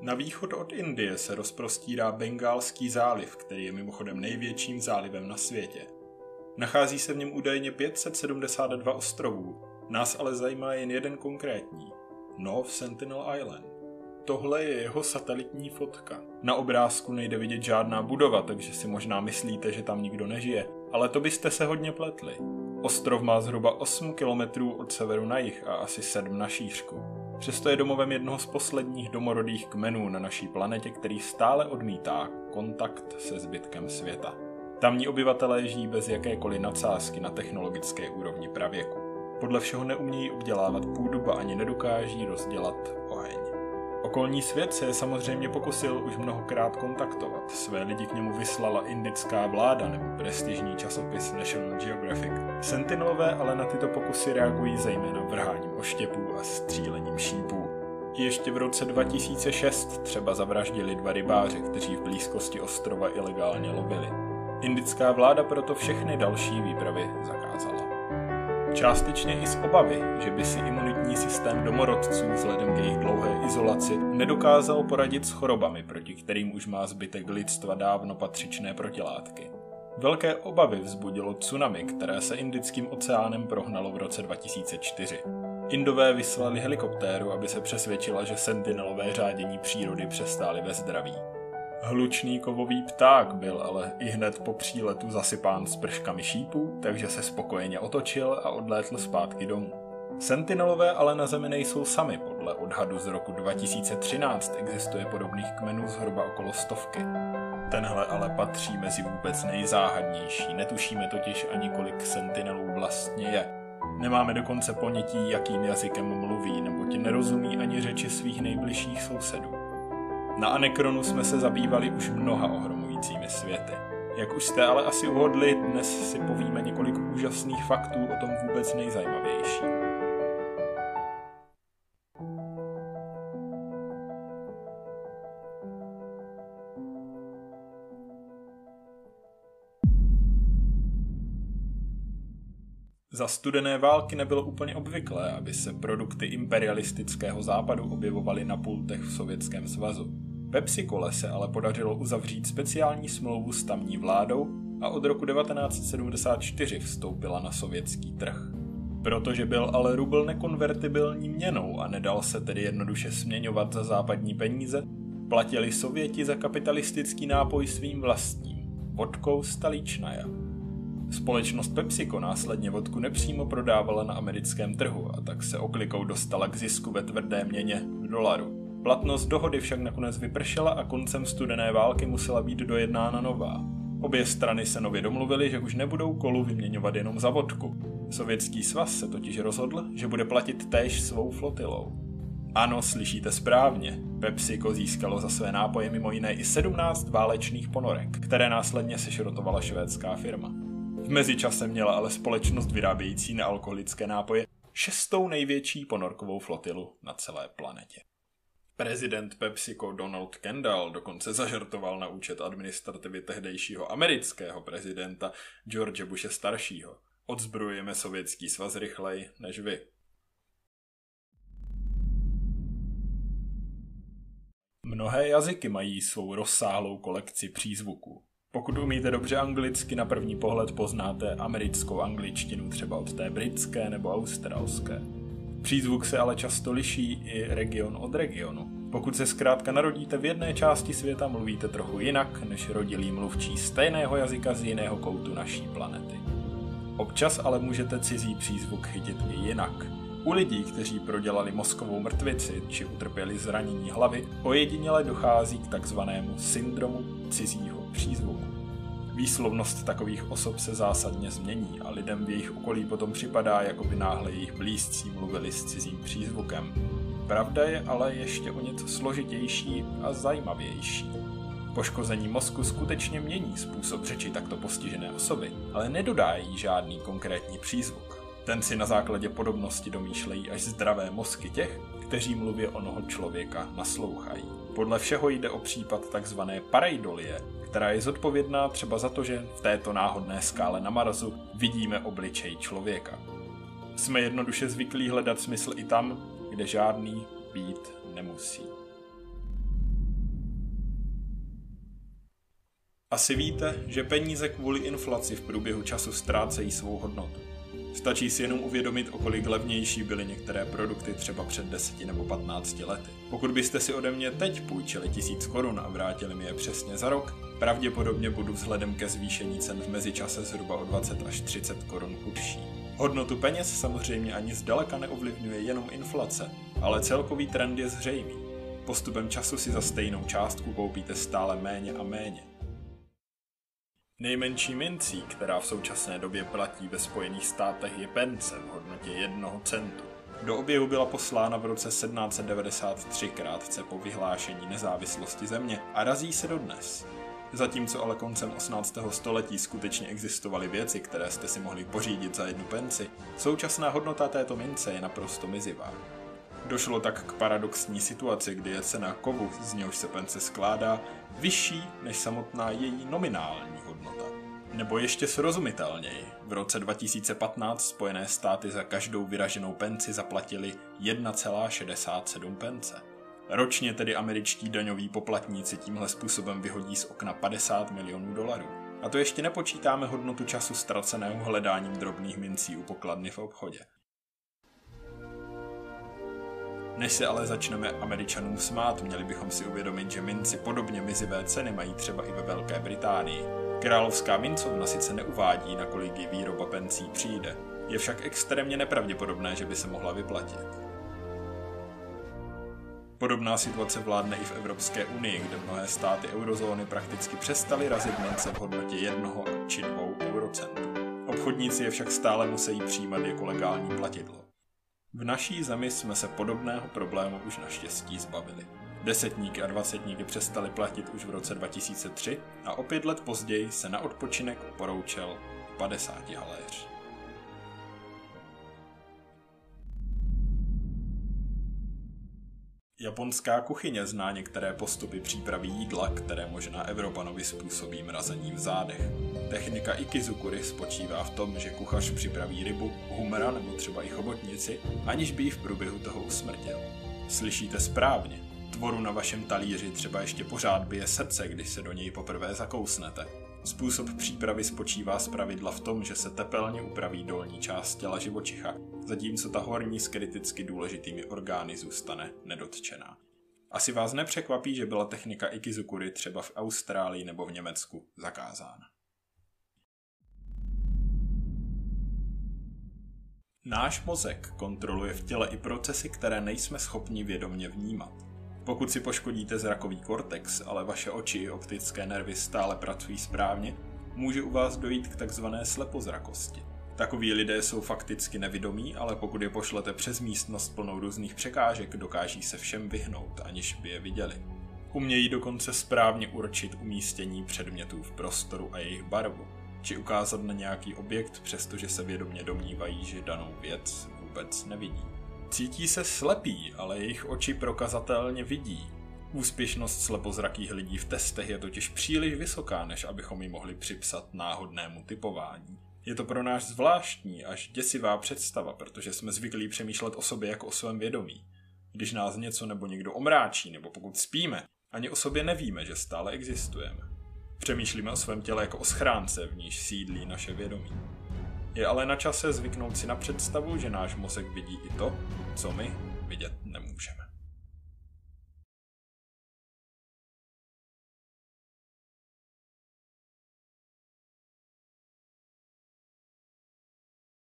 Na východ od Indie se rozprostírá Bengálský záliv, který je mimochodem největším zálivem na světě. Nachází se v něm údajně 572 ostrovů, nás ale zajímá jen jeden konkrétní – North Sentinel Island. Tohle je jeho satelitní fotka. Na obrázku nejde vidět žádná budova, takže si možná myslíte, že tam nikdo nežije, ale to byste se hodně pletli. Ostrov má zhruba 8 km od severu na jih a asi 7 na šířku. Přesto je domovem jednoho z posledních domorodých kmenů na naší planetě, který stále odmítá kontakt se zbytkem světa. Tamní obyvatelé žijí bez jakékoliv nadsázky na technologické úrovni pravěku. Podle všeho neumějí obdělávat půdu a ani nedokáží rozdělat oheň. Okolní svět se samozřejmě pokusil už mnohokrát kontaktovat. Své lidi k němu vyslala indická vláda nebo prestižní časopis National Geographic. Sentinelové ale na tyto pokusy reagují zejména vrháním oštěpů a střílením šípů. Ještě v roce 2006 třeba zavraždili dva rybáře, kteří v blízkosti ostrova ilegálně lovili. Indická vláda proto všechny další výpravy zakázala. Částečně i z obavy, že by si imunitní systém domorodců vzhledem k jejich dlouhé izolaci nedokázal poradit s chorobami, proti kterým už má zbytek lidstva dávno patřičné protilátky. Velké obavy vzbudilo tsunami, které se Indickým oceánem prohnalo v roce 2004. Indové vyslali helikoptéru, aby se přesvědčila, že sentinelové řádění přírody přestály ve zdraví. Hlučný kovový pták byl ale i hned po příletu zasypán sprškami šípů, takže se spokojeně otočil a odlétl zpátky domů. Sentinelové ale na Zemi nejsou sami, podle odhadu z roku 2013 existuje podobných kmenů zhruba okolo stovky. Tenhle ale patří mezi vůbec nejzáhadnější, netušíme totiž ani kolik sentinelů vlastně je. Nemáme dokonce ponětí, jakým jazykem mluví, nebo ti nerozumí ani řeči svých nejbližších sousedů. Na Anekronu jsme se zabývali už mnoha ohromujícími světy. Jak už jste ale asi uhodli, dnes si povíme několik úžasných faktů o tom vůbec nejzajímavější. Za studené války nebylo úplně obvyklé, aby se produkty imperialistického západu objevovaly na pultech v Sovětském svazu. Pepsi Cole se ale podařilo uzavřít speciální smlouvu s tamní vládou a od roku 1974 vstoupila na sovětský trh. Protože byl ale rubl nekonvertibilní měnou a nedal se tedy jednoduše směňovat za západní peníze, platili Sověti za kapitalistický nápoj svým vlastním, vodkou Staličnaja. Společnost PepsiCo následně vodku nepřímo prodávala na americkém trhu a tak se oklikou dostala k zisku ve tvrdé měně v dolaru. Platnost dohody však nakonec vypršela a koncem studené války musela být dojednána nová. Obě strany se nově domluvily, že už nebudou kolu vyměňovat jenom za vodku. Sovětský svaz se totiž rozhodl, že bude platit též svou flotilou. Ano, slyšíte správně. PepsiCo získalo za své nápoje mimo jiné i 17 válečných ponorek, které následně sešrotovala švédská firma. V mezičase měla ale společnost vyrábějící nealkoholické nápoje šestou největší ponorkovou flotilu na celé planetě. Prezident PepsiCo Donald Kendall dokonce zažartoval na účet administrativy tehdejšího amerického prezidenta George Bushe staršího. Odzbrojujeme sovětský svaz rychleji než vy. Mnohé jazyky mají svou rozsáhlou kolekci přízvuků. Pokud umíte dobře anglicky, na první pohled poznáte americkou angličtinu třeba od té britské nebo australské. Přízvuk se ale často liší i region od regionu. Pokud se zkrátka narodíte v jedné části světa, mluvíte trochu jinak než rodilí mluvčí stejného jazyka z jiného koutu naší planety. Občas ale můžete cizí přízvuk chytit i jinak. U lidí, kteří prodělali mozkovou mrtvici či utrpěli zranění hlavy, ojediněle dochází k takzvanému syndromu cizího přízvuku. Výslovnost takových osob se zásadně změní a lidem v jejich okolí potom připadá, jako by náhle jejich blízcí mluvili s cizím přízvukem. Pravda je ale ještě o něco složitější a zajímavější. Poškození mozku skutečně mění způsob řeči takto postižené osoby, ale nedodá jí žádný konkrétní přízvuk. Ten si na základě podobnosti domýšlejí až zdravé mozky těch, kteří mluvě onoho člověka naslouchají. Podle všeho jde o případ tzv. pareidolie, která je zodpovědná třeba za to, že v této náhodné skále na Marsu vidíme obličej člověka. Jsme jednoduše zvyklí hledat smysl i tam, kde žádný být nemusí. Asi víte, že peníze kvůli inflaci v průběhu času ztrácejí svou hodnotu. Stačí si jenom uvědomit, o kolik levnější byly některé produkty třeba před 10 nebo 15 lety. Pokud byste si ode mě teď půjčili tisíc korun a vrátili mi je přesně za rok, pravděpodobně budu vzhledem ke zvýšení cen v mezičase zhruba o 20 až 30 korun chudší. Hodnotu peněz samozřejmě ani zdaleka neovlivňuje jenom inflace, ale celkový trend je zřejmý. Postupem času si za stejnou částku koupíte stále méně a méně. Nejmenší mincí, která v současné době platí ve Spojených státech, je pence v hodnotě jednoho centu. Do oběhu byla poslána v roce 1793 krátce po vyhlášení nezávislosti země a razí se dodnes. Zatímco ale koncem 18. století skutečně existovaly věci, které jste si mohli pořídit za jednu penci, současná hodnota této mince je naprosto mizivá. Došlo tak k paradoxní situaci, kdy je cena kovu, z něhož se pence skládá, vyšší než samotná její nominální. Nebo ještě srozumitelněji, v roce 2015 Spojené státy za každou vyraženou penci zaplatili 1,67 pence. Ročně tedy američtí daňoví poplatníci tímhle způsobem vyhodí z okna 50 milionů dolarů. A to ještě nepočítáme hodnotu času ztraceného hledáním drobných mincí u pokladny v obchodě. Než se ale začneme Američanům smát, měli bychom si uvědomit, že minci podobně mizivé ceny mají třeba i ve Velké Británii. Královská mincovna sice neuvádí, na kolik jí výroba pencí přijde, je však extrémně nepravděpodobné, že by se mohla vyplatit. Podobná situace vládne i v Evropské unii, kde mnohé státy eurozóny prakticky přestaly razit mince v hodnotě jednoho či dvou eurocentů. Obchodníci je však stále musí přijímat jako legální platidlo. V naší zemi jsme se podobného problému už naštěstí zbavili. Desetníky a dvacetníky přestali platit už v roce 2003 a o pět let později se na odpočinek poroučel 50 haléř. Japonská kuchyně zná některé postupy přípravy jídla, které možná Evropanovi způsobí mrazení v zádech. Technika ikizukuri spočívá v tom, že kuchař připraví rybu, humera nebo třeba i chobotnici, aniž by ji v průběhu toho usmrtil. Slyšíte správně. Tvoru na vašem talíři třeba ještě pořád bije srdce, když se do něj poprvé zakousnete. Způsob přípravy spočívá z pravidla v tom, že se tepelně upraví dolní část těla živočicha, zatímco ta horní s kriticky důležitými orgány zůstane nedotčená. Asi vás nepřekvapí, že byla technika ikizukuri třeba v Austrálii nebo v Německu zakázána. Náš mozek kontroluje v těle i procesy, které nejsme schopni vědomně vnímat. Pokud si poškodíte zrakový kortex, ale vaše oči optické nervy stále pracují správně, může u vás dojít k takzvané slepozrakosti. Takoví lidé jsou fakticky nevidomí, ale pokud je pošlete přes místnost plnou různých překážek, dokáží se všem vyhnout, aniž by je viděli. Umějí dokonce správně určit umístění předmětů v prostoru a jejich barvu, či ukázat na nějaký objekt, přestože se vědomě domnívají, že danou věc vůbec nevidí. Cítí se slepí, ale jejich oči prokazatelně vidí. Úspěšnost slepozrakých lidí v testech je totiž příliš vysoká, než abychom ji mohli připsat náhodnému typování. Je to pro nás zvláštní až děsivá představa, protože jsme zvyklí přemýšlet o sobě jako o svém vědomí. Když nás něco nebo někdo omráčí, nebo pokud spíme, ani o sobě nevíme, že stále existujeme. Přemýšlíme o svém těle jako o schránce, v níž sídlí naše vědomí. Je ale na čase zvyknout si na představu, že náš mozek vidí i to, co my vidět nemůžeme.